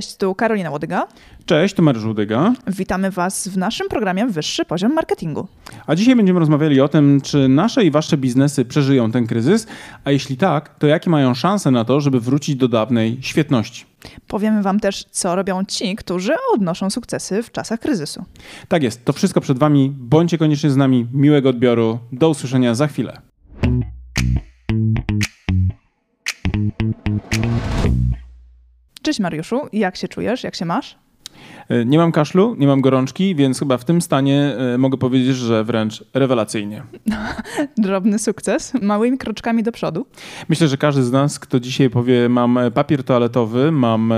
Cześć, tu Karolina Łodyga. Cześć, tu Mariusz Łodyga. Witamy Was w naszym programie Wyższy Poziom Marketingu. A dzisiaj będziemy rozmawiali o tym, czy nasze i Wasze biznesy przeżyją ten kryzys, a jeśli tak, to jakie mają szanse na to, żeby wrócić do dawnej świetności. Powiemy Wam też, co robią ci, którzy odnoszą sukcesy w czasach kryzysu. Tak jest, to wszystko przed Wami. Bądźcie koniecznie z nami. Miłego odbioru. Do usłyszenia za chwilę. Cześć Mariuszu, jak się czujesz, jak się masz? E, nie mam kaszlu, nie mam gorączki, więc chyba w tym stanie e, mogę powiedzieć, że wręcz rewelacyjnie. Drobny sukces, małymi kroczkami do przodu. Myślę, że każdy z nas, kto dzisiaj powie, mam papier toaletowy, mam e,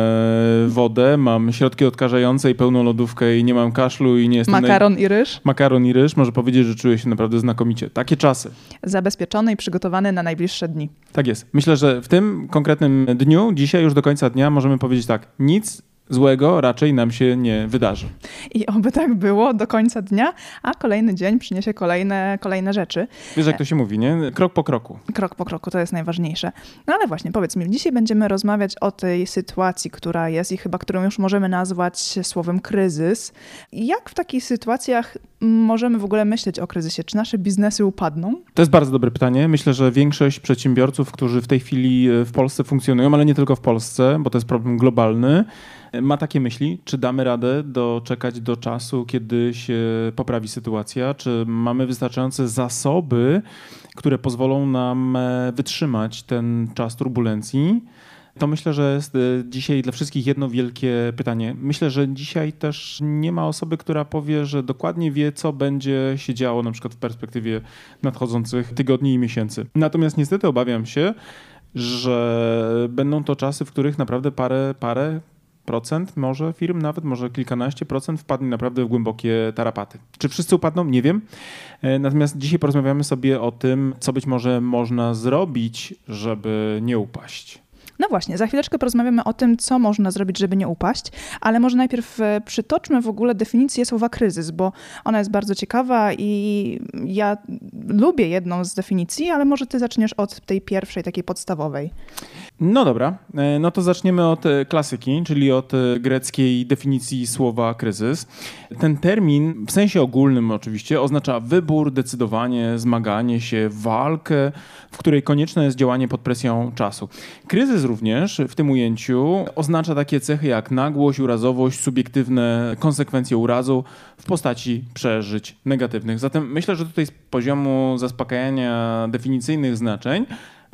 wodę, mam środki odkażające i pełną lodówkę i nie mam kaszlu i nie jestem... Makaron naj... i ryż. Makaron i ryż, może powiedzieć, że czuje się naprawdę znakomicie. Takie czasy. Zabezpieczony i przygotowany na najbliższe dni. Tak jest. Myślę, że w tym konkretnym dniu, dzisiaj już do końca dnia, możemy powiedzieć tak, nic złego raczej nam się nie wydarzy. I oby tak było do końca dnia, a kolejny dzień przyniesie kolejne, kolejne rzeczy. Wiesz, jak to się mówi, nie? Krok po kroku. Krok po kroku, to jest najważniejsze. No ale właśnie, powiedz mi, dzisiaj będziemy rozmawiać o tej sytuacji, która jest i chyba którą już możemy nazwać słowem kryzys. Jak w takich sytuacjach możemy w ogóle myśleć o kryzysie? Czy nasze biznesy upadną? To jest bardzo dobre pytanie. Myślę, że większość przedsiębiorców, którzy w tej chwili w Polsce funkcjonują, ale nie tylko w Polsce, bo to jest problem globalny, ma takie myśli, czy damy radę doczekać do czasu, kiedy się poprawi sytuacja, czy mamy wystarczające zasoby, które pozwolą nam e, wytrzymać ten czas turbulencji. To myślę, że jest e, dzisiaj dla wszystkich jedno wielkie pytanie. Myślę, że dzisiaj też nie ma osoby, która powie, że dokładnie wie, co będzie się działo na przykład w perspektywie nadchodzących tygodni i miesięcy. Natomiast niestety obawiam się, że będą to czasy, w których naprawdę parę, parę procent może firm, nawet może kilkanaście procent wpadnie naprawdę w głębokie tarapaty. Czy wszyscy upadną? Nie wiem. E, natomiast dzisiaj porozmawiamy sobie o tym, co być może można zrobić, żeby nie upaść. No właśnie, za chwileczkę porozmawiamy o tym, co można zrobić, żeby nie upaść, ale może najpierw e, przytoczmy w ogóle definicję słowa kryzys, bo ona jest bardzo ciekawa i ja lubię jedną z definicji, ale może ty zaczniesz od tej pierwszej, takiej podstawowej. No dobra, e, no to zaczniemy od e, klasyki, czyli od greckiej definicji słowa kryzys. Ten termin, w sensie ogólnym oczywiście, oznacza wybór, decydowanie, zmaganie się, walkę, w której konieczne jest działanie pod presją czasu. Kryzys również w tym ujęciu oznacza takie cechy jak nagłość, urazowość, subiektywne konsekwencje urazu w postaci przeżyć negatywnych. Zatem myślę, że tutaj z poziomu zaspokajania definicyjnych znaczeń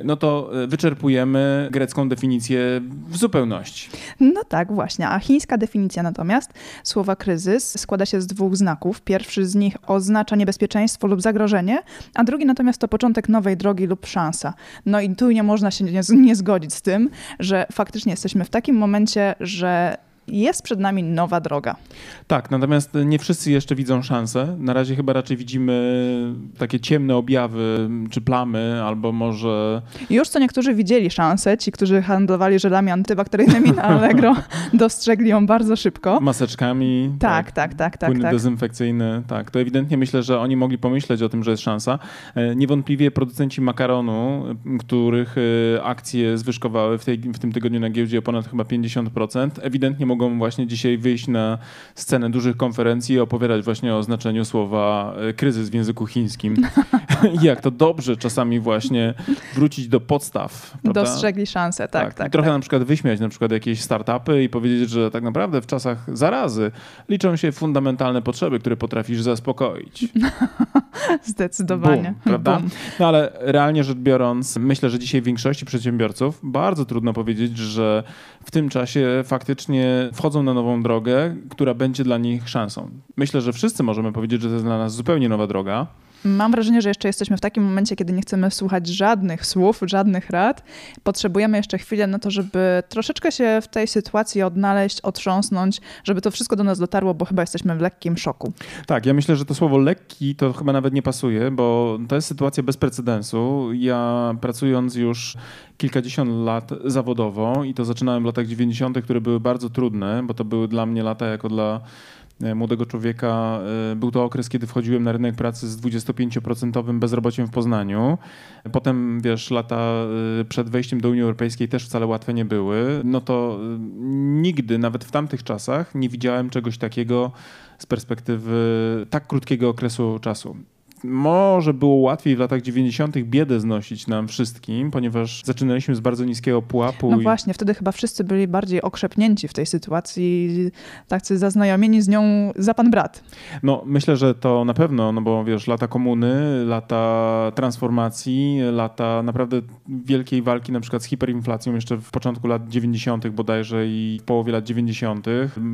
no to e, wyczerpujemy grecką definicję w zupełności. No tak, właśnie. A chińska definicja natomiast słowa kryzys składa się z dwóch znaków. Pierwszy z nich oznacza niebezpieczeństwo lub zagrożenie, a drugi natomiast to początek nowej drogi lub szansa. No i tu nie można się nie, nie zgodzić z tym, że faktycznie jesteśmy w takim momencie, że jest przed nami nowa droga. Tak, natomiast nie wszyscy jeszcze widzą szansę. Na razie chyba raczej widzimy takie ciemne objawy czy plamy, albo może. Już co niektórzy widzieli szansę, ci, którzy handlowali żelami antybakteryjnymi na Allegro, dostrzegli ją bardzo szybko. Maseczkami. Tak, tak, tak, tak. Płyny tak. dezynfekcyjne, tak. To ewidentnie myślę, że oni mogli pomyśleć o tym, że jest szansa. E, niewątpliwie producenci makaronu, których e, akcje zwyżkowały w, tej, w tym tygodniu na giełdzie o ponad chyba 50%, ewidentnie mogą mogą właśnie dzisiaj wyjść na scenę dużych konferencji i opowiadać właśnie o znaczeniu słowa e, kryzys w języku chińskim. I jak to dobrze czasami właśnie wrócić do podstaw. Prawda? Dostrzegli szansę, tak. tak, tak I trochę tak. na przykład wyśmiać na przykład jakieś startupy i powiedzieć, że tak naprawdę w czasach zarazy liczą się fundamentalne potrzeby, które potrafisz zaspokoić. Zdecydowanie. Boom, prawda? Boom. No ale realnie rzecz biorąc, myślę, że dzisiaj większości przedsiębiorców bardzo trudno powiedzieć, że w tym czasie faktycznie wchodzą na nową drogę, która będzie dla nich szansą. Myślę, że wszyscy możemy powiedzieć, że to jest dla nas zupełnie nowa droga. Mam wrażenie, że jeszcze jesteśmy w takim momencie, kiedy nie chcemy słuchać żadnych słów, żadnych rad. Potrzebujemy jeszcze chwilę na to, żeby troszeczkę się w tej sytuacji odnaleźć, otrząsnąć, żeby to wszystko do nas dotarło, bo chyba jesteśmy w lekkim szoku. Tak, ja myślę, że to słowo lekki to chyba nawet nie pasuje, bo to jest sytuacja bez precedensu. Ja pracując już kilkadziesiąt lat zawodowo i to zaczynałem w latach 90., które były bardzo trudne, bo to były dla mnie lata jako dla młodego człowieka. E, był to okres, kiedy wchodziłem na rynek pracy z 25% bezrobociem w Poznaniu. Potem, wiesz, lata przed wejściem do Unii Europejskiej też wcale łatwe nie były. No to nigdy, nawet w tamtych czasach, nie widziałem czegoś takiego z perspektywy tak krótkiego okresu czasu może było łatwiej w latach 90. biedę znosić nam wszystkim, ponieważ zaczynaliśmy z bardzo niskiego pułapu. No i... właśnie, wtedy chyba wszyscy byli bardziej okrzepnięci w tej sytuacji, tacy zaznajomieni z nią za pan brat. No myślę, że to na pewno, no bo wiesz, lata komuny, lata transformacji, lata naprawdę wielkiej walki na przykład z hiperinflacją jeszcze w początku lat 90. bodajże i w połowie lat 90.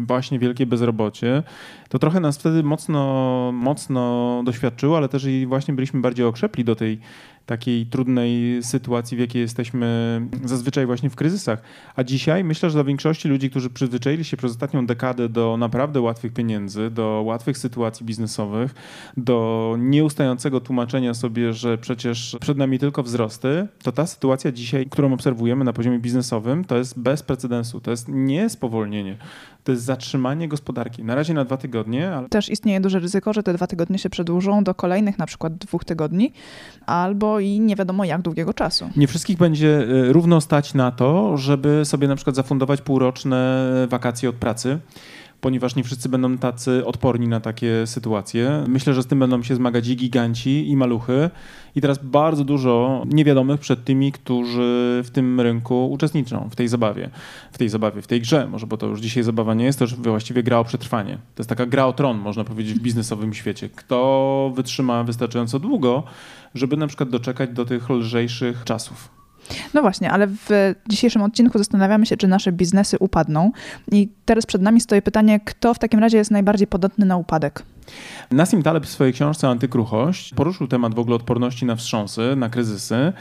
Właśnie wielkie bezrobocie. To trochę nas wtedy mocno, mocno doświadczyło, ale też i właśnie byliśmy bardziej okrzepli do tej takiej trudnej sytuacji, w jakiej jesteśmy zazwyczaj właśnie w kryzysach. A dzisiaj myślę, że dla większości ludzi, którzy przyzwyczaili się przez ostatnią dekadę do naprawdę łatwych pieniędzy, do łatwych sytuacji biznesowych, do nieustającego tłumaczenia sobie, że przecież przed nami tylko wzrosty, to ta sytuacja dzisiaj, którą obserwujemy na poziomie biznesowym, to jest bez precedensu. To jest nie spowolnienie, to jest zatrzymanie gospodarki. Na razie na dwa tygodnie. Ale... Też istnieje duże ryzyko, że te dwa tygodnie się przedłużą do kolejnych na przykład dwóch tygodni albo i nie wiadomo jak długiego czasu. Nie wszystkich będzie e, równo stać na to, żeby sobie na przykład zafundować półroczne wakacje od pracy ponieważ nie wszyscy będą tacy odporni na takie sytuacje. Myślę, że z tym będą się zmagać i giganci, i maluchy. I teraz bardzo dużo niewiadomych przed tymi, którzy w tym rynku uczestniczą, w tej zabawie. W tej zabawie, w tej grze, może, bo to już dzisiaj zabawa nie jest, to już właściwie gra o przetrwanie. To jest taka gra o tron, można powiedzieć, w biznesowym świecie. Kto wytrzyma wystarczająco długo, żeby na przykład doczekać do tych lżejszych czasów. No właśnie, ale w dzisiejszym odcinku zastanawiamy się, czy nasze biznesy upadną. I teraz przed nami stoi pytanie, kto w takim razie jest najbardziej podatny na upadek? Nassim Taleb w swojej książce Antykruchość poruszył temat w ogóle odporności na wstrząsy, na kryzysy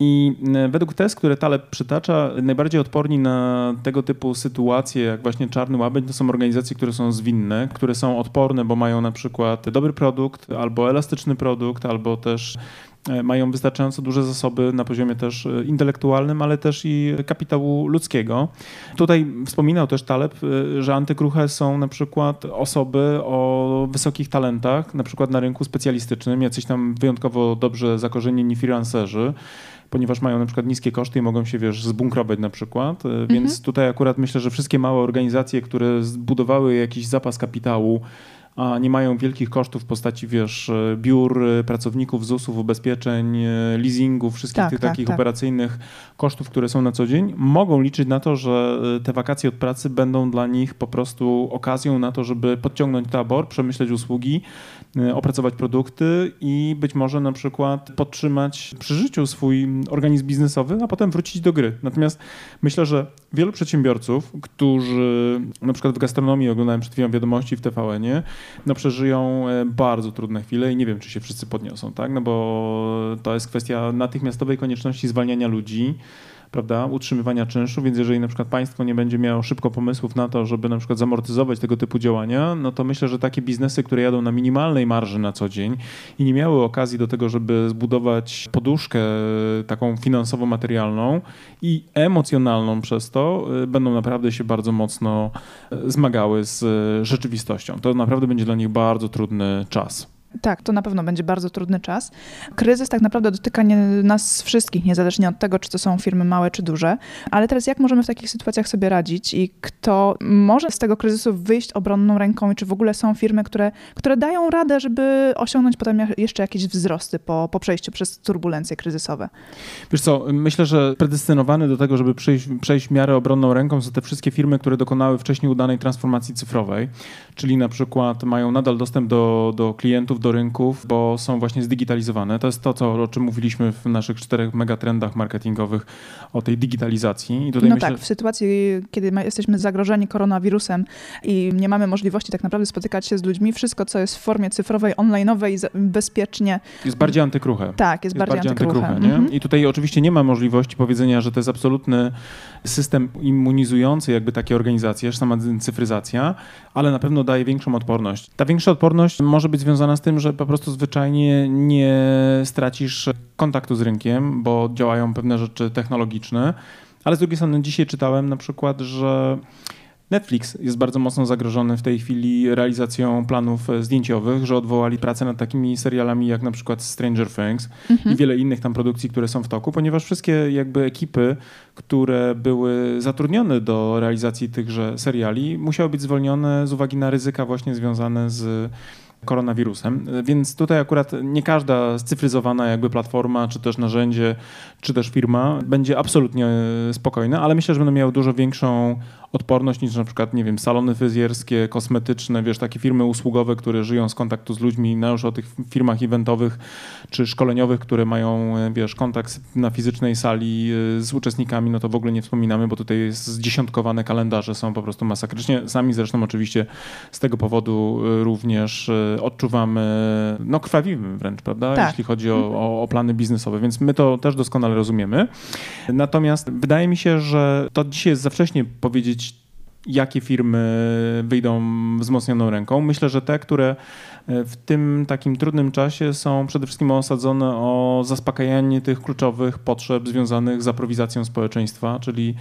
i e, według tez, które Taleb przytacza, najbardziej odporni na tego typu sytuacje, jak właśnie czarny łabędź, to są organizacje, które są zwinne, które są odporne, bo mają na przykład dobry produkt, albo elastyczny produkt, albo też mają wystarczająco duże zasoby na poziomie też e, intelektualnym, ale też i kapitału ludzkiego. Tutaj wspominał też Taleb, e, że antykruche są na przykład osoby o wysokich talentach, na przykład na rynku specjalistycznym, jacyś tam wyjątkowo dobrze zakorzenieni freelancerzy, ponieważ mają na przykład niskie koszty i mogą się, wiesz, zbunkrować na przykład. Mhm. Więc tutaj akurat myślę, że wszystkie małe organizacje, które zbudowały jakiś zapas kapitału, a nie mają wielkich kosztów w postaci, wiesz, biur, pracowników, ZUS-ów, ubezpieczeń, leasingów, wszystkich tak, tych tak, takich tak. operacyjnych kosztów, które są na co dzień, mogą liczyć na to, że te wakacje od pracy będą dla nich po prostu okazją na to, żeby podciągnąć tabor, przemyśleć usługi, e, opracować produkty i być może na przykład podtrzymać przy życiu swój organizm biznesowy, a potem wrócić do gry. Natomiast myślę, że wielu przedsiębiorców, którzy na przykład w gastronomii oglądałem przed chwilą wiadomości w TVN-ie, no przeżyją e, bardzo trudne chwile i nie wiem, czy się wszyscy podniosą, tak? No bo to jest kwestia natychmiastowej konieczności zwalniania ludzi, prawda, utrzymywania czynszu, więc jeżeli na przykład państwo nie będzie miało szybko pomysłów na to, żeby na przykład zamortyzować tego typu działania, no to myślę, że takie biznesy, które jadą na minimalnej marży na co dzień i nie miały okazji do tego, żeby zbudować poduszkę taką finansowo-materialną i emocjonalną przez to, y, będą naprawdę się bardzo mocno y, zmagały z rzeczywistością. To naprawdę będzie dla nich bardzo trudny czas. Tak, to na pewno będzie bardzo trudny czas. Kryzys tak naprawdę dotyka nie, nas wszystkich, niezależnie od tego, czy to są firmy małe czy duże. Ale teraz jak możemy w takich sytuacjach sobie radzić i kto może z tego kryzysu wyjść obronną ręką i czy w ogóle są firmy, które, które dają radę, żeby osiągnąć potem jeszcze jakieś wzrosty po, po przejściu przez turbulencje kryzysowe? Wiesz co, myślę, że predestynowane do tego, żeby przejść, przejść w miarę obronną ręką są te wszystkie firmy, które dokonały wcześniej udanej transformacji cyfrowej, czyli na przykład mają nadal dostęp do, do klientów, do rynków, bo są właśnie zdigitalizowane. To jest to, co, o czym mówiliśmy w naszych czterech megatrendach marketingowych o tej digitalizacji. I tutaj no myślę... tak, w sytuacji, kiedy jesteśmy zagrożeni koronawirusem i nie mamy możliwości tak naprawdę spotykać się z ludźmi, wszystko, co jest w formie cyfrowej, online'owej, bezpiecznie... Jest bardziej antykruche. Tak, jest, jest bardziej, bardziej antykruche. antykruche? Mm -hmm. I tutaj oczywiście nie ma możliwości powiedzenia, że to jest absolutny system immunizujący jakby takie organizacje, sama cyfryzacja, ale na pewno daje większą odporność. Ta większa odporność może być związana z tym, że po prostu zwyczajnie nie stracisz kontaktu z rynkiem, bo działają pewne rzeczy technologiczne, ale z drugiej strony dzisiaj czytałem na przykład, że Netflix jest bardzo mocno zagrożony w tej chwili realizacją planów zdjęciowych, że odwołali pracę nad takimi serialami jak na przykład Stranger Things mhm. i wiele innych tam produkcji, które są w toku, ponieważ wszystkie jakby ekipy, które były zatrudnione do realizacji tychże seriali, musiały być zwolnione z uwagi na ryzyka właśnie związane z koronawirusem. Więc tutaj akurat nie każda scyfryzowana jakby platforma, czy też narzędzie, czy też firma będzie absolutnie spokojna, ale myślę, że będą miały dużo większą odporność niż na przykład, nie wiem, salony fryzjerskie, kosmetyczne, wiesz, takie firmy usługowe, które żyją z kontaktu z ludźmi, na już o tych firmach eventowych czy szkoleniowych, które mają, wiesz, kontakt na fizycznej sali e, z uczestnikami, no to w ogóle nie wspominamy, bo tutaj jest zdziesiątkowane kalendarze są po prostu masakrycznie. Sami zresztą oczywiście z tego powodu e, również odczuwamy, no krwawimy wręcz, prawda, tak. jeśli chodzi o, o, o plany biznesowe, więc my to też doskonale rozumiemy. Natomiast wydaje mi się, że to dzisiaj jest za wcześnie powiedzieć jakie firmy wyjdą wzmocnioną ręką. Myślę, że te, które e, w tym takim trudnym czasie są przede wszystkim osadzone o zaspokajanie tych kluczowych potrzeb związanych z aprowizacją społeczeństwa, czyli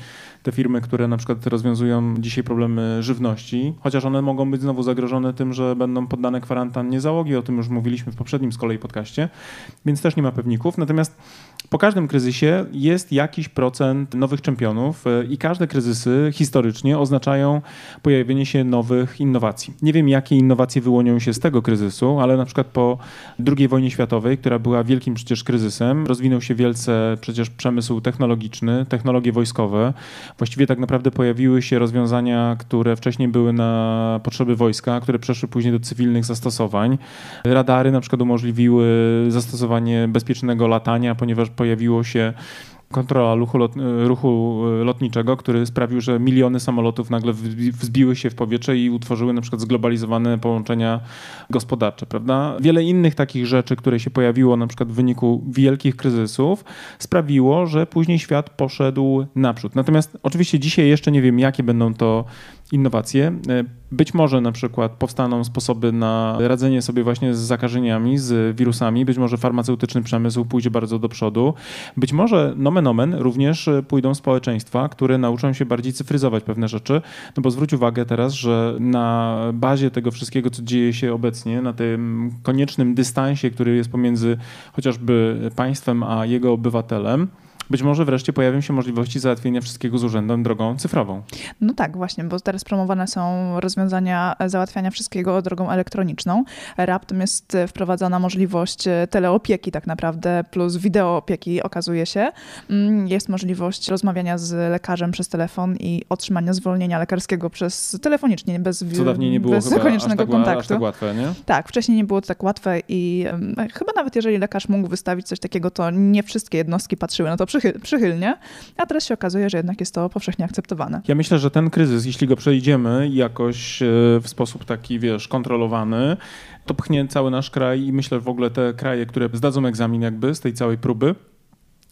te firmy, które na przykład rozwiązują dzisiaj problemy żywności, chociaż one mogą być znowu zagrożone tym, że będą poddane kwarantannie załogi, o tym już mówiliśmy w poprzednim z kolei podcaście, więc też nie ma pewników. Natomiast po każdym kryzysie jest jakiś procent nowych czempionów e, i każde kryzysy historycznie oznaczają pojawienie się nowych innowacji. Nie wiem, jakie innowacje wyłonią się z tego kryzysu, ale na przykład po II wojnie światowej, która była wielkim przecież kryzysem, rozwinął się wielce przecież przemysł technologiczny, technologie wojskowe. Właściwie tak naprawdę pojawiły się rozwiązania, które wcześniej były na potrzeby wojska, które przeszły później do cywilnych zastosowań. Radary na przykład umożliwiły zastosowanie bezpiecznego latania, ponieważ pojawiło się kontrola ruchu, lot, ruchu e, lotniczego, który sprawił, że miliony samolotów nagle wzbiły się w powietrze i utworzyły na przykład zglobalizowane połączenia gospodarcze, prawda? Wiele innych takich rzeczy, które się pojawiło na przykład w wyniku wielkich kryzysów, sprawiło, że później świat poszedł naprzód. Natomiast oczywiście dzisiaj jeszcze nie wiem, jakie będą to innowacje. E, być może na przykład powstaną sposoby na radzenie sobie właśnie z zakażeniami, z wirusami. Być może farmaceutyczny przemysł pójdzie bardzo do przodu. Być może nomen omen również pójdą społeczeństwa, które nauczą się bardziej cyfryzować pewne rzeczy. No bo zwróć uwagę teraz, że na bazie tego wszystkiego, co dzieje się obecnie, na tym koniecznym dystansie, który jest pomiędzy chociażby państwem a jego obywatelem, być może wreszcie pojawią się możliwości załatwienia wszystkiego z urzędem drogą cyfrową. No tak, właśnie, bo teraz promowane są rozwiązania załatwiania wszystkiego drogą elektroniczną. Raptem jest wprowadzana możliwość teleopieki tak naprawdę, plus wideoopieki okazuje się. Mm, jest możliwość rozmawiania z lekarzem przez telefon i otrzymania zwolnienia lekarskiego przez telefonicznie, bez, Co dawniej nie było bez koniecznego tak, kontaktu. Aż tak łatwe, nie? Tak, wcześniej nie było to tak łatwe i um, chyba nawet jeżeli lekarz mógł wystawić coś takiego, to nie wszystkie jednostki patrzyły na to przychylnie, a teraz się okazuje, że jednak jest to powszechnie akceptowane. Ja myślę, że ten kryzys, jeśli go przejdziemy jakoś e, w sposób taki, wiesz, kontrolowany, to pchnie cały nasz kraj i myślę, że w ogóle te kraje, które zdadzą egzamin jakby z tej całej próby,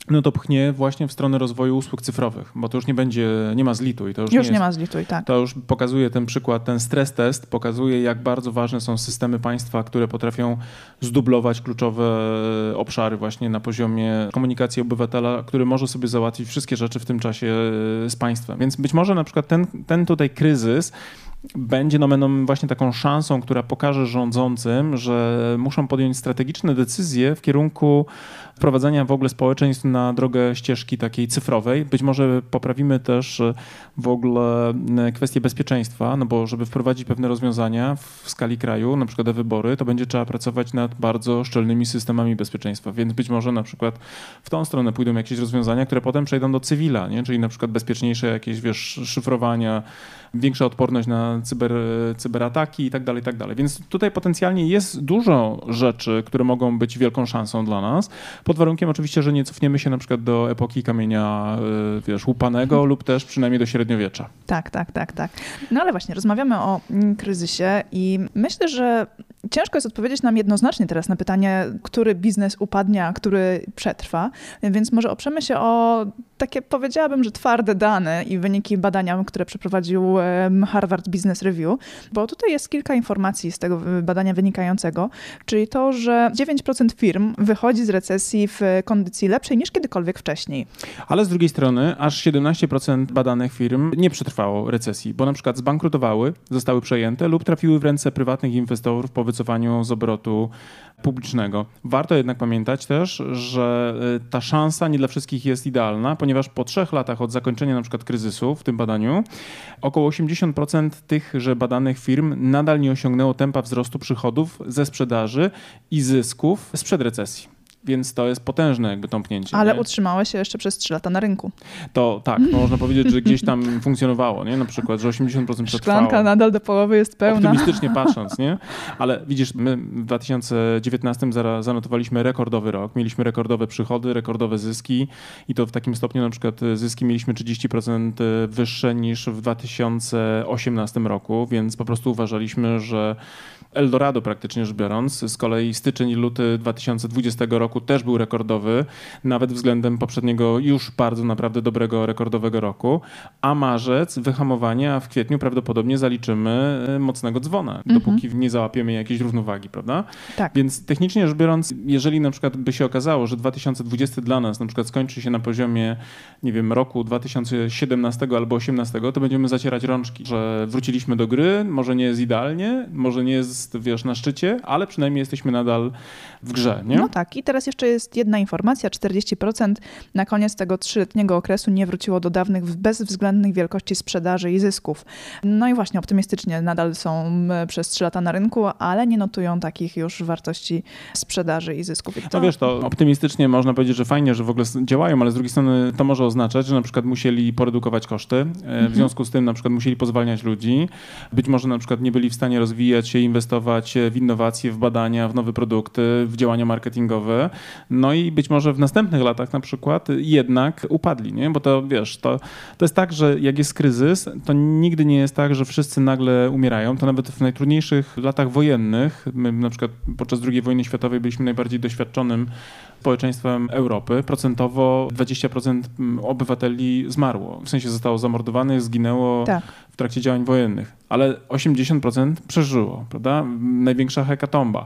no to pchnie właśnie w stronę rozwoju usług cyfrowych, bo to już nie będzie, nie ma zlitu i to już, już nie, nie ma zlitu i tak. To już pokazuje ten przykład, ten stres test pokazuje, jak bardzo ważne są systemy państwa, które potrafią zdublować kluczowe obszary właśnie na poziomie komunikacji obywatela, który może sobie załatwić wszystkie rzeczy w tym czasie z państwem. Więc być może na przykład ten, ten tutaj kryzys będzie nomenom właśnie taką szansą, która pokaże rządzącym, że muszą podjąć strategiczne decyzje w kierunku wprowadzenia w ogóle społeczeństw na drogę ścieżki takiej cyfrowej. Być może poprawimy też w ogóle kwestie bezpieczeństwa, no bo żeby wprowadzić pewne rozwiązania w skali kraju, na przykład wybory, to będzie trzeba pracować nad bardzo szczelnymi systemami bezpieczeństwa, więc być może na przykład w tą stronę pójdą jakieś rozwiązania, które potem przejdą do cywila, nie? czyli na przykład bezpieczniejsze jakieś, wiesz, szyfrowania, większa odporność na cyber, cyberataki i tak dalej, i tak dalej. Więc tutaj potencjalnie jest dużo rzeczy, które mogą być wielką szansą dla nas, pod warunkiem oczywiście, że nie cofniemy się na przykład do epoki kamienia, y, wiesz, łupanego hmm. lub też przynajmniej do średniowiecza. Tak, tak, tak, tak. No ale właśnie, rozmawiamy o kryzysie i myślę, że Ciężko jest odpowiedzieć nam jednoznacznie teraz na pytanie, który biznes upadnie, a który przetrwa, więc może oprzemy się o takie, powiedziałabym, że twarde dane i wyniki badania, które przeprowadził Harvard Business Review, bo tutaj jest kilka informacji z tego badania wynikającego, czyli to, że 9% firm wychodzi z recesji w kondycji lepszej niż kiedykolwiek wcześniej. Ale z drugiej strony aż 17% badanych firm nie przetrwało recesji, bo na przykład zbankrutowały, zostały przejęte lub trafiły w ręce prywatnych inwestorów po wycofaniu z obrotu publicznego. Warto jednak pamiętać też, że y, ta szansa nie dla wszystkich jest idealna, ponieważ po trzech latach od zakończenia na przykład kryzysu w tym badaniu około 80% tychże badanych firm nadal nie osiągnęło tempa wzrostu przychodów ze sprzedaży i zysków sprzed recesji. Więc to jest potężne jakby tąpnięcie. Ale nie? się jeszcze przez 3 lata na rynku. To tak, no można powiedzieć, że gdzieś tam funkcjonowało, nie? Na przykład, że 80% przetrwało. Szklanka nadal do połowy jest pełna. Optymistycznie patrząc, nie? Ale widzisz, my w 2019 zanotowaliśmy rekordowy rok. Mieliśmy rekordowe przychody, rekordowe zyski i to w takim stopniu na przykład zyski mieliśmy 30% wyższe niż w 2018 roku, więc po prostu uważaliśmy, że Eldorado praktycznie rzecz biorąc. Z kolei styczeń i luty 2020 roku też był rekordowy, nawet względem poprzedniego już bardzo naprawdę dobrego rekordowego roku, a marzec wyhamowanie, a w kwietniu prawdopodobnie zaliczymy e, mocnego dzwona, mhm. dopóki nie załapiemy jakiejś równowagi, prawda? Tak. Więc technicznie rzecz biorąc, jeżeli na przykład by się okazało, że 2020 dla nas na przykład skończy się na poziomie, nie wiem, roku 2017 albo 2018, to będziemy zacierać rączki, że wróciliśmy do gry, może nie jest idealnie, może nie jest jest, wiesz, na szczycie, ale przynajmniej jesteśmy nadal w grze, nie? No tak. I teraz jeszcze jest jedna informacja. 40% na koniec tego trzyletniego okresu nie wróciło do dawnych bezwzględnych wielkości sprzedaży i zysków. No i właśnie optymistycznie nadal są przez 3 lata na rynku, ale nie notują takich już wartości sprzedaży i zysków. I to... No wiesz, to optymistycznie można powiedzieć, że fajnie, że w ogóle działają, ale z drugiej strony to może oznaczać, że na przykład musieli poredukować koszty, e, w mhm. związku z tym na przykład musieli pozwalniać ludzi, być może na przykład nie byli w stanie rozwijać się, inwestować inwestować w innowacje, w badania, w nowe produkty, w działania marketingowe. No i być może w następnych latach na przykład jednak upadli, nie? Bo to wiesz, to, to jest tak, że jak jest kryzys, to nigdy nie jest tak, że wszyscy nagle umierają. To nawet w najtrudniejszych latach wojennych, my na przykład podczas II wojny światowej byliśmy najbardziej doświadczonym społeczeństwem Europy. Procentowo 20% obywateli zmarło. W sensie zostało zamordowanych, zginęło tak. w trakcie działań wojennych. Ale 80% przeżyło, prawda? Największa hekatomba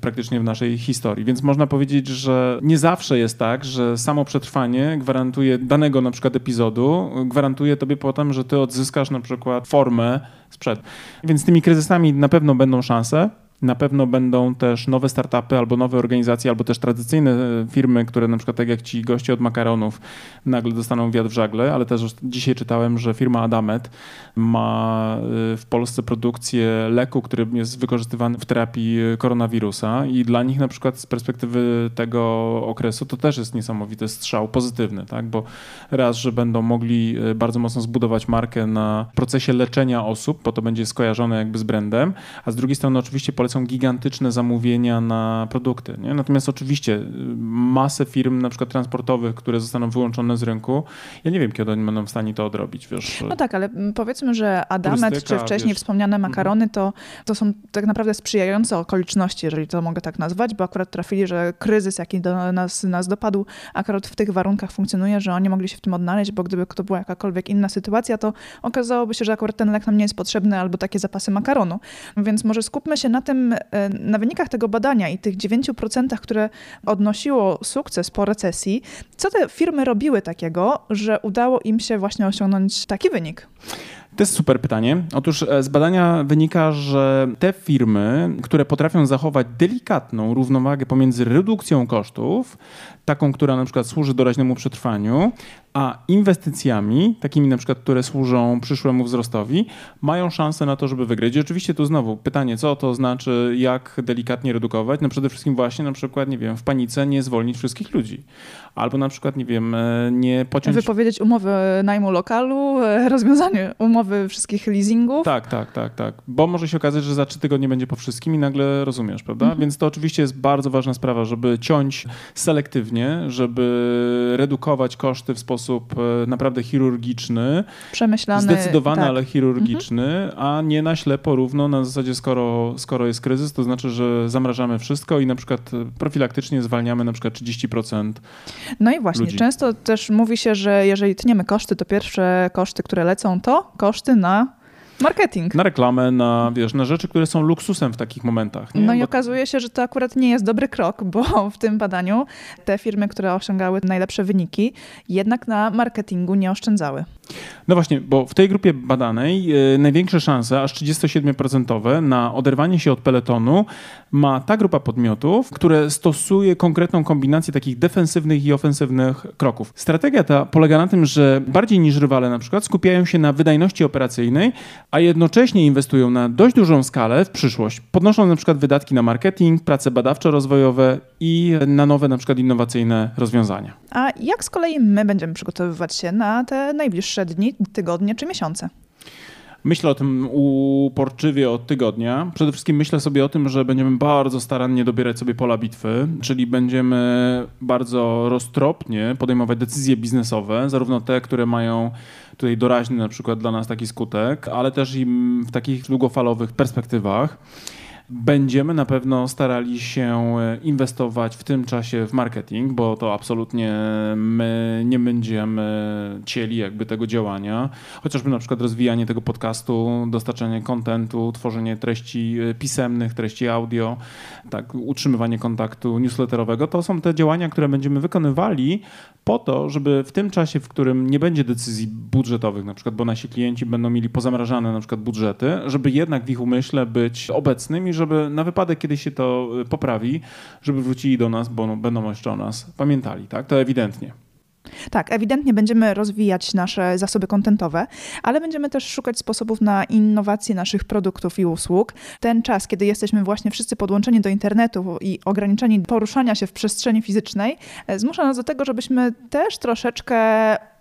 praktycznie w naszej historii. Więc można powiedzieć, że nie zawsze jest tak, że samo przetrwanie gwarantuje danego na przykład epizodu, gwarantuje tobie potem, że ty odzyskasz na przykład formę sprzed. Więc tymi kryzysami na pewno będą szanse, na pewno będą też nowe startupy albo nowe organizacje, albo też tradycyjne e, firmy, które na przykład tak jak ci goście od makaronów nagle dostaną wiatr w żagle, ale też dzisiaj czytałem, że firma Adamet ma e, w Polsce produkcję leku, który jest wykorzystywany w terapii koronawirusa i dla nich na przykład z perspektywy tego okresu to też jest niesamowity strzał pozytywny, tak? bo raz, że będą mogli e, bardzo mocno zbudować markę na procesie leczenia osób, bo to będzie skojarzone jakby z brandem, a z drugiej strony oczywiście polecam są gigantyczne zamówienia na produkty. Nie? Natomiast oczywiście y, masę firm na przykład transportowych, które zostaną wyłączone z rynku, ja nie wiem, kiedy oni będą w stanie to odrobić. Wiesz, no tak, ale powiedzmy, że Adamet czy wcześniej wiesz, wspomniane mhm. makarony to, to są tak naprawdę sprzyjające okoliczności, jeżeli to mogę tak nazwać, bo akurat trafili, że kryzys, jaki do nas, nas dopadł, akurat w tych warunkach funkcjonuje, że oni mogli się w tym odnaleźć, bo gdyby to była jakakolwiek inna sytuacja, to okazałoby się, że akurat ten lek nam nie jest potrzebny albo takie zapasy makaronu. Więc może skupmy się na tym, E, na wynikach tego badania i tych 9%, które odnosiło sukces po recesji, co te firmy robiły takiego, że udało im się właśnie osiągnąć taki wynik? To jest super pytanie. Otóż e, z badania wynika, że te firmy, które potrafią zachować delikatną równowagę pomiędzy redukcją kosztów, taką, która na przykład służy doraźnemu przetrwaniu, a inwestycjami, takimi na przykład, które służą przyszłemu wzrostowi, mają szansę na to, żeby wygrać. I oczywiście tu znowu pytanie, co to znaczy, jak delikatnie redukować? No przede wszystkim właśnie na przykład, nie wiem, w panice nie zwolnić wszystkich ludzi. Albo na przykład, nie wiem, nie pociąć... Wypowiedzieć umowy najmu lokalu, e, rozwiązanie umowy wszystkich leasingów. Tak, tak, tak, tak. Bo może się okazać, że za trzy tygodnie będzie po wszystkim i nagle rozumiesz, prawda? Mhm. Więc to oczywiście jest bardzo ważna sprawa, żeby ciąć selektywnie, żeby redukować koszty w sposób e, naprawdę chirurgiczny, przemyślany. zdecydowany, tak. ale chirurgiczny, mhm. a nie na ślepo równo na zasadzie skoro, skoro jest kryzys, to znaczy, że zamrażamy wszystko i na przykład profilaktycznie zwalniamy na przykład 30%. No i właśnie, ludzi. często też mówi się, że jeżeli tniemy koszty, to pierwsze koszty, które lecą, to koszty na Marketing. Na reklamę, na, wiesz, na rzeczy, które są luksusem w takich momentach. Nie? No i bo... okazuje się, że to akurat nie jest dobry krok, bo w tym badaniu te firmy, które osiągały najlepsze wyniki, jednak na marketingu nie oszczędzały. No właśnie, bo w tej grupie badanej yy, największe szanse, aż 37% na oderwanie się od peletonu ma ta grupa podmiotów, które stosuje konkretną kombinację takich defensywnych i ofensywnych kroków. Strategia ta polega na tym, że bardziej niż rywale na przykład skupiają się na wydajności operacyjnej, a jednocześnie inwestują na dość dużą skalę w przyszłość, podnosząc na przykład wydatki na marketing, prace badawczo-rozwojowe i na nowe na przykład innowacyjne rozwiązania. A jak z kolei my będziemy przygotowywać się na te najbliższe dni, tygodnie czy miesiące? Myślę o tym uporczywie od tygodnia. Przede wszystkim myślę sobie o tym, że będziemy bardzo starannie dobierać sobie pola bitwy, czyli będziemy bardzo roztropnie podejmować decyzje biznesowe, zarówno te, które mają tutaj doraźny na przykład dla nas taki skutek, ale też i w takich długofalowych perspektywach. Będziemy na pewno starali się e, inwestować w tym czasie w marketing, bo to absolutnie my nie będziemy cieli jakby tego działania. Chociażby na przykład rozwijanie tego podcastu, dostarczanie kontentu, tworzenie treści e, pisemnych, treści audio, tak, utrzymywanie kontaktu newsletterowego. To są te działania, które będziemy wykonywali po to, żeby w tym czasie, w którym nie będzie decyzji budżetowych, na przykład, bo nasi klienci będą mieli pozamrażane na przykład budżety, żeby jednak w ich umyśle być obecnymi żeby na wypadek, kiedy się to y, poprawi, żeby wrócili do nas, bo no, będą jeszcze o nas pamiętali, tak? To ewidentnie. Tak, ewidentnie będziemy rozwijać nasze zasoby kontentowe, ale będziemy też szukać sposobów na innowację naszych produktów i usług. Ten czas, kiedy jesteśmy właśnie wszyscy podłączeni do internetu i ograniczeni poruszania się w przestrzeni fizycznej, e, zmusza nas do tego, żebyśmy też troszeczkę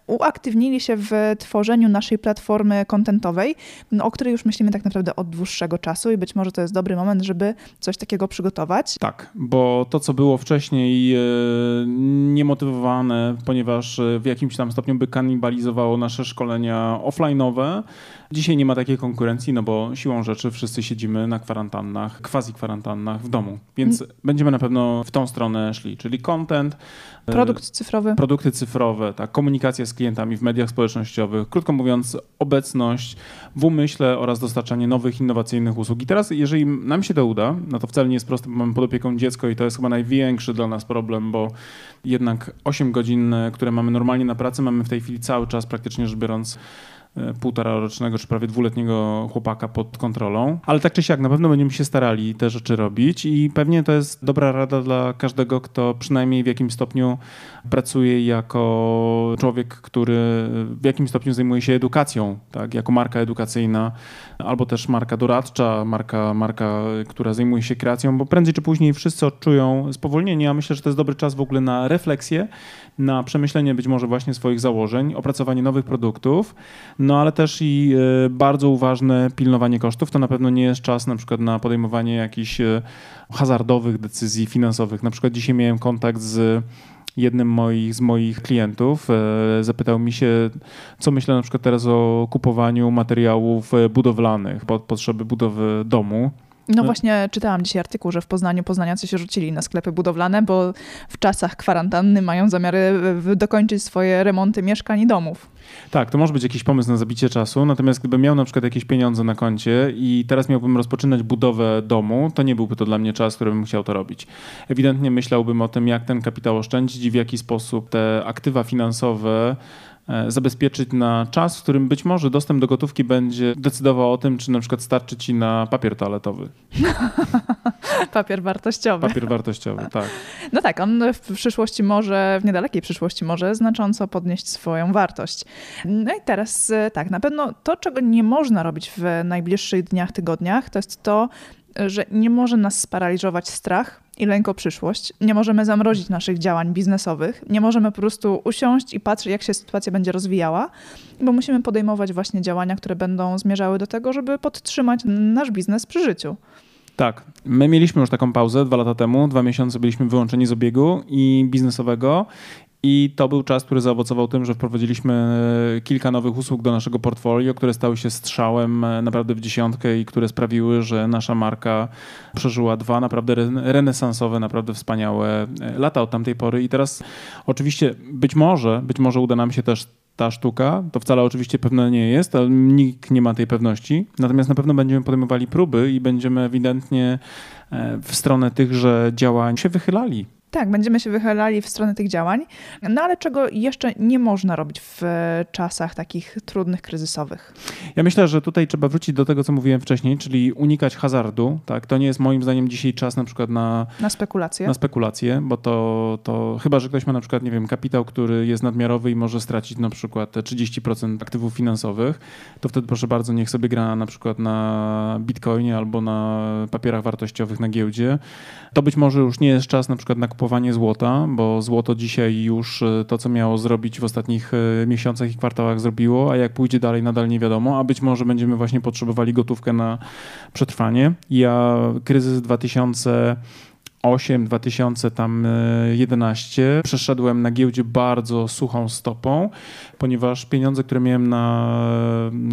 uaktywnili się w tworzeniu naszej platformy kontentowej, o której już myślimy tak naprawdę od dłuższego czasu i być może to jest dobry moment, żeby coś takiego przygotować. Tak, bo to, co było wcześniej e, niemotywowane, ponieważ e, w jakimś tam stopniu by kanibalizowało nasze szkolenia offline'owe, Dzisiaj nie ma takiej konkurencji, no bo siłą rzeczy wszyscy siedzimy na kwarantannach, quasi kwarantannach w domu, więc mm. będziemy na pewno w tą stronę szli, czyli content, e, Produkt cyfrowy. Produkty cyfrowe, tak, komunikacja z klientami w mediach społecznościowych, krótko mówiąc, obecność w umyśle oraz dostarczanie nowych, innowacyjnych usług. I teraz, jeżeli nam się to uda, no to wcale nie jest proste, bo mamy pod opieką dziecko i to jest chyba największy dla nas problem, bo jednak 8 godzin, które mamy normalnie na pracy, mamy w tej chwili cały czas praktycznie rzecz biorąc E, półtora rocznego czy prawie dwuletniego chłopaka pod kontrolą. Ale tak czy siak na pewno będziemy się starali te rzeczy robić i pewnie to jest dobra rada dla każdego, kto przynajmniej w jakimś stopniu pracuje jako człowiek, który w jakimś stopniu zajmuje się edukacją, tak, jako marka edukacyjna albo też marka doradcza, marka, marka, która zajmuje się kreacją, bo prędzej czy później wszyscy odczują spowolnienie. Ja myślę, że to jest dobry czas w ogóle na refleksję, na przemyślenie być może właśnie swoich założeń, opracowanie nowych produktów, no ale też i e, bardzo uważne pilnowanie kosztów. To na pewno nie jest czas na przykład na podejmowanie jakichś e, hazardowych decyzji finansowych. Na przykład dzisiaj miałem kontakt z jednym moich, z moich klientów e, zapytał mi się, co myślę na przykład teraz o kupowaniu materiałów budowlanych pod potrzeby budowy domu. No właśnie czytałam dzisiaj artykuł, że w Poznaniu poznaniacy się rzucili na sklepy budowlane, bo w czasach kwarantanny mają zamiary dokończyć swoje remonty mieszkań i domów. Tak, to może być jakiś pomysł na zabicie czasu, natomiast gdybym miał na przykład jakieś pieniądze na koncie i teraz miałbym rozpoczynać budowę domu, to nie byłby to dla mnie czas, który bym chciał to robić. Ewidentnie myślałbym o tym, jak ten kapitał oszczędzić i w jaki sposób te aktywa finansowe E, zabezpieczyć na czas, w którym być może dostęp do gotówki będzie decydował o tym, czy na przykład starczy ci na papier toaletowy. papier wartościowy. Papier wartościowy, tak. No tak, on w przyszłości może, w niedalekiej przyszłości może znacząco podnieść swoją wartość. No i teraz e, tak, na pewno to, czego nie można robić w najbliższych dniach, tygodniach, to jest to, że nie może nas sparaliżować strach i lęk o przyszłość. Nie możemy zamrozić naszych działań biznesowych. Nie możemy po prostu usiąść i patrzeć, jak się sytuacja będzie rozwijała, bo musimy podejmować właśnie działania, które będą zmierzały do tego, żeby podtrzymać nasz biznes przy życiu. Tak. My mieliśmy już taką pauzę dwa lata temu. Dwa miesiące byliśmy wyłączeni z obiegu i biznesowego I to był czas, który zaowocował tym, że wprowadziliśmy e, kilka nowych usług do naszego portfolio, które stały się strzałem e, naprawdę w dziesiątkę i które sprawiły, że nasza marka przeżyła dwa naprawdę renesansowe, naprawdę wspaniałe e, lata od tamtej pory. I teraz oczywiście być może, być może uda nam się też ta sztuka. To wcale oczywiście pewne nie jest, ale nikt nie ma tej pewności. Natomiast na pewno będziemy podejmowali próby i będziemy ewidentnie w stronę tychże działań się wychylali. Tak, będziemy się wychylali w stronę tych działań, no ale czego jeszcze nie można robić w czasach takich trudnych, kryzysowych? Ja myślę, że tutaj trzeba wrócić do tego, co mówiłem wcześniej, czyli unikać hazardu. Tak? To nie jest moim zdaniem dzisiaj czas na przykład na, na spekulacje, na spekulacje bo to, to chyba, że ktoś ma na przykład, nie wiem, kapitał, który jest nadmiarowy i może stracić na przykład te 30% aktywów finansowych, to wtedy proszę bardzo, niech sobie gra na przykład na bitcoinie albo na papierach wartościowych na giełdzie. To być może już nie jest czas na przykład na kupowanie złota, bo złoto dzisiaj już e, to, co miało zrobić w ostatnich e, miesiącach i kwartałach zrobiło, a jak pójdzie dalej, nadal nie wiadomo, a być może będziemy właśnie potrzebowali gotówkę na przetrwanie. Ja kryzys 2000 8, 2011 e, przeszedłem na giełdzie bardzo suchą stopą, ponieważ pieniądze, które miałem na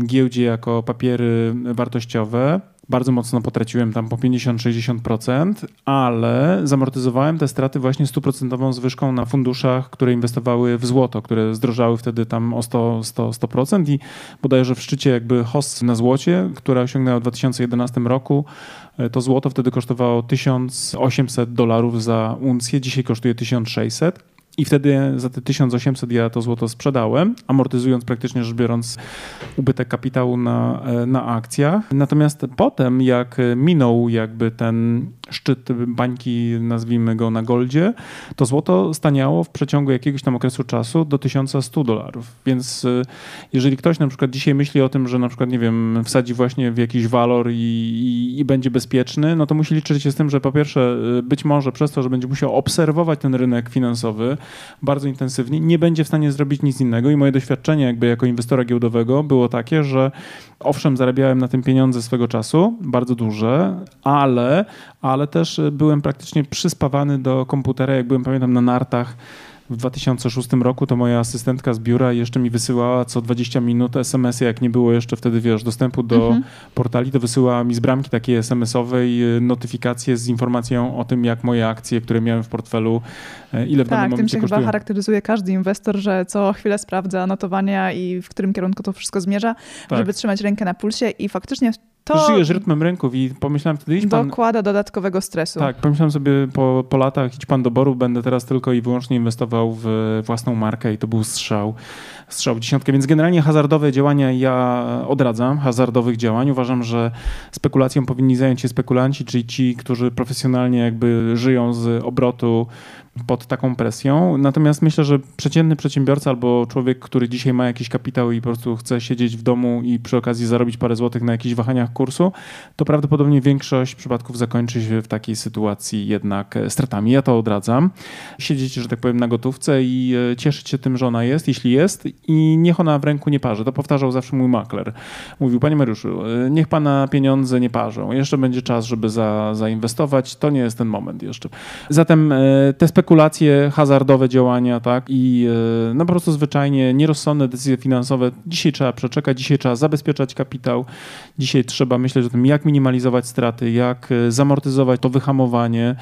giełdzie jako papiery wartościowe, bardzo mocno potraciłem tam po 50-60%, ale zamortyzowałem te straty właśnie stuprocentową zwyżką na funduszach, które inwestowały w złoto, które zdrożały wtedy tam o 100%, 100, 100% i bodajże w szczycie jakby host na złocie, które osiągnęło w 2011 roku, e, to złoto wtedy kosztowało 1800 dolarów za uncję, dzisiaj kosztuje 1600 i wtedy za te 1800 ja to złoto sprzedałem, amortyzując praktycznie rzecz biorąc ubytek kapitału na, e, na akcjach. Natomiast potem, jak minął jakby ten szczyt bańki, nazwijmy go na goldzie, to złoto staniało w przeciągu jakiegoś tam okresu czasu do 1100 dolarów. Więc e, jeżeli ktoś na przykład dzisiaj myśli o tym, że na przykład, nie wiem, wsadzi właśnie w jakiś walor i, i, i będzie bezpieczny, no to musi liczyć się z tym, że po pierwsze e, być może przez to, że będzie musiał obserwować ten rynek finansowy, bardzo intensywnie, nie będzie w stanie zrobić nic innego. I moje doświadczenie jakby jako inwestora giełdowego było takie, że owszem, zarabiałem na tym pieniądze swego czasu, bardzo duże, ale, ale też byłem praktycznie przyspawany do komputera, jak byłem, pamiętam, na nartach w 2006 roku to moja asystentka z biura jeszcze mi wysyłała co 20 minut SMS-y, jak nie było jeszcze wtedy, wiesz, dostępu do mhm. portali, to wysyłała mi z bramki takiej SMS-owej y, notyfikacje z informacją o tym, jak moje akcje, które miałem w portfelu, e, ile w tak, danym momencie tym się kosztują. chyba charakteryzuje każdy inwestor, że co chwilę sprawdza notowania i w którym kierunku to wszystko zmierza, tak. żeby trzymać rękę na pulsie i faktycznie to żyjesz rytmem rynków i pomyślałem wtedy, idź pan... Dokłada dodatkowego stresu. Tak, pomyślałem sobie po, po latach, idź pan do boru, będę teraz tylko i wyłącznie inwestował w własną markę i to był strzał, strzał w dziesiątkę. Więc generalnie hazardowe działania ja odradzam, hazardowych działań. Uważam, że spekulacją powinni zająć się spekulanci, czyli ci, którzy profesjonalnie jakby żyją z obrotu pod taką presją. Natomiast myślę, że przeciętny przedsiębiorca albo człowiek, który dzisiaj ma jakiś kapitał i po prostu chce siedzieć w domu i przy okazji zarobić parę złotych na jakichś wahaniach kursu, to prawdopodobnie większość przypadków zakończy się w takiej sytuacji jednak stratami. Ja to odradzam. Siedzieć, że tak powiem, na gotówce i e, cieszyć się tym, że ona jest, jeśli jest i niech ona w ręku nie parzy. To powtarzał zawsze mój makler. Mówił, panie Mariuszu, e, niech pana pieniądze nie parzą. Jeszcze będzie czas, żeby za, zainwestować. To nie jest ten moment jeszcze. Zatem e, te spekulacje spekulacje, hazardowe działania, tak? I e, no po prostu zwyczajnie nierozsądne decyzje finansowe. Dzisiaj trzeba przeczekać, dzisiaj trzeba zabezpieczać kapitał, dzisiaj trzeba myśleć o tym, jak minimalizować straty, jak e, zamortyzować to wyhamowanie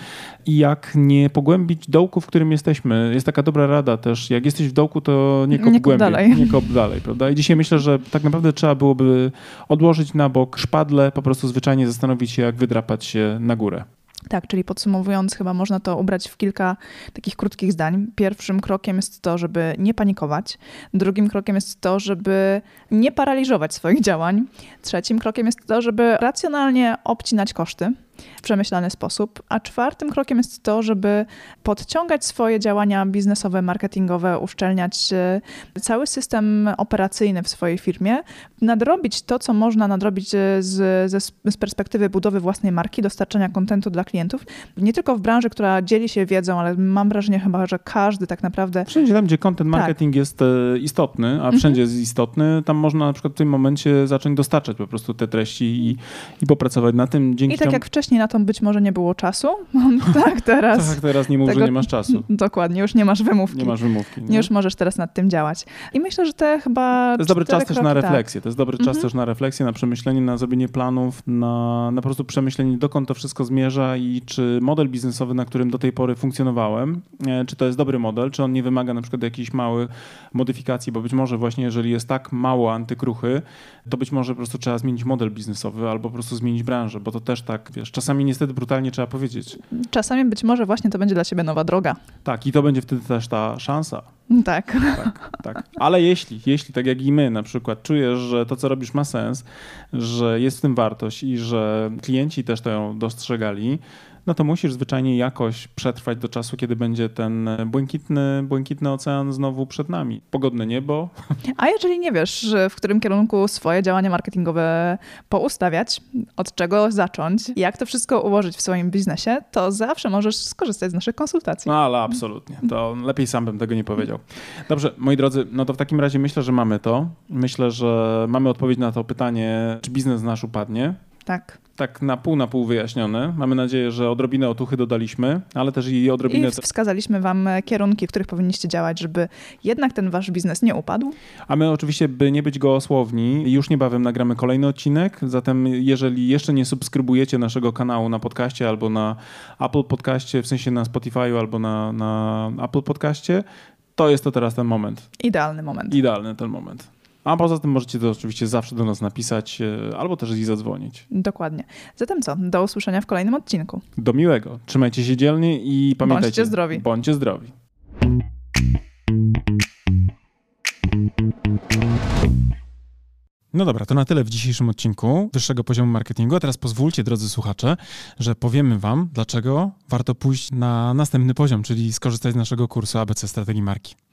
i jak nie pogłębić dołku, w którym jesteśmy. Jest taka dobra rada też, jak jesteś w dołku, to nie kop nie głębiej, dalej. nie kop dalej, prawda? I dzisiaj myślę, że tak naprawdę trzeba byłoby odłożyć na bok szpadle, po prostu zwyczajnie zastanowić się, jak wydrapać się na górę. Tak, czyli podsumowując, chyba można to ubrać w kilka takich krótkich zdań. Pierwszym krokiem jest to, żeby nie panikować. Drugim krokiem jest to, żeby nie paraliżować swoich działań. Trzecim krokiem jest to, żeby racjonalnie obcinać koszty w przemyślany sposób. A czwartym krokiem jest to, żeby podciągać swoje działania biznesowe, marketingowe, uszczelniać e, cały system operacyjny w swojej firmie, nadrobić to, co można nadrobić e, z, z, perspektywy budowy własnej marki, dostarczania kontentu dla klientów. Nie tylko w branży, która dzieli się wiedzą, ale mam wrażenie chyba, że każdy tak naprawdę... Wszędzie tam, gdzie content tak. marketing tak. jest e, istotny, a mhm. wszędzie jest istotny, tam można na przykład w tym momencie zacząć dostarczać po prostu te treści i, i popracować na tym. Dzięki I tak czemu... jak wcześniej wcześniej na to być może nie było czasu. tak, teraz. tak, teraz nie mów, tego... że nie masz czasu. Dokładnie, już nie masz wymówki. Nie masz wymówki. Nie? Już możesz teraz nad tym działać. I myślę, że te chyba. To jest dobry czas też na tak. refleksję. Tak. To jest dobry czas mhm. też na refleksję, na przemyślenie, na zrobienie planów, na, na po prostu przemyślenie, dokąd to wszystko zmierza i czy model biznesowy, na którym do tej pory funkcjonowałem, e, czy to jest dobry model, czy on nie wymaga na przykład jakichś małych modyfikacji, bo być może właśnie jeżeli jest tak mało antykruchy, to być może po prostu trzeba zmienić model biznesowy albo po prostu zmienić branżę, bo to też tak, wiesz, czasami niestety brutalnie trzeba powiedzieć. Czasami być może właśnie to będzie dla ciebie nowa droga. Tak, i to będzie wtedy też ta szansa. Tak. tak. Tak, Ale jeśli, jeśli tak jak i my na przykład czujesz, że to co robisz ma sens, że jest w tym wartość i że klienci też to dostrzegali, no to musisz zwyczajnie jakoś przetrwać do czasu, kiedy będzie ten błękitny, błękitny ocean znowu przed nami. Pogodne niebo. A jeżeli nie wiesz, w którym kierunku swoje działania marketingowe poustawiać, od czego zacząć, jak to wszystko ułożyć w swoim biznesie, to zawsze możesz skorzystać z naszych konsultacji. No ale absolutnie. To lepiej sam bym tego nie powiedział. Dobrze, moi drodzy, no to w takim razie myślę, że mamy to. Myślę, że mamy odpowiedź na to pytanie, czy biznes nasz upadnie. Tak tak na pół na pół wyjaśnione. Mamy nadzieję, że odrobinę otuchy dodaliśmy, ale też i odrobinę... I wskazaliśmy wam kierunki, w których powinniście działać, żeby jednak ten wasz biznes nie upadł. A my oczywiście, by nie być gołosłowni, już niebawem nagramy kolejny odcinek, zatem jeżeli jeszcze nie subskrybujecie naszego kanału na podcaście albo na Apple Podcaście, w sensie na Spotify albo na, na Apple Podcaście, to jest to teraz ten moment. Idealny moment. Idealny ten moment. A poza tym możecie to oczywiście zawsze do nas napisać e, albo też i zadzwonić. Dokładnie. Zatem co? Do usłyszenia w kolejnym odcinku. Do miłego. Trzymajcie się dzielnie i pamiętajcie. Bądźcie zdrowi. Bądźcie zdrowi. No dobra, to na tyle w dzisiejszym odcinku wyższego poziomu marketingu. A teraz pozwólcie, drodzy słuchacze, że powiemy Wam, dlaczego warto pójść na następny poziom, czyli skorzystać z naszego kursu ABC Strategii Marki.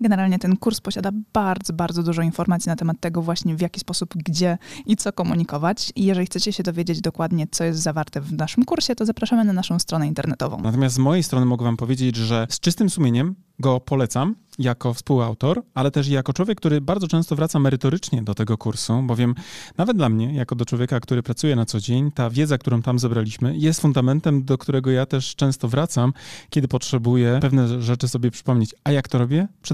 Generalnie ten kurs posiada bardzo, bardzo dużo informacji na temat tego właśnie w jaki sposób, gdzie i co komunikować. I jeżeli chcecie się dowiedzieć dokładnie, co jest zawarte w naszym kursie, to zapraszamy na naszą stronę internetową. Natomiast z mojej strony mogę wam powiedzieć, że z czystym sumieniem go polecam jako współautor, ale też jako człowiek, który bardzo często wraca merytorycznie do tego kursu, bowiem nawet dla mnie, jako do człowieka, który pracuje na co dzień, ta wiedza, którą tam zebraliśmy, jest fundamentem, do którego ja też często wracam, kiedy potrzebuję pewne rzeczy sobie przypomnieć. A jak to robię? Przede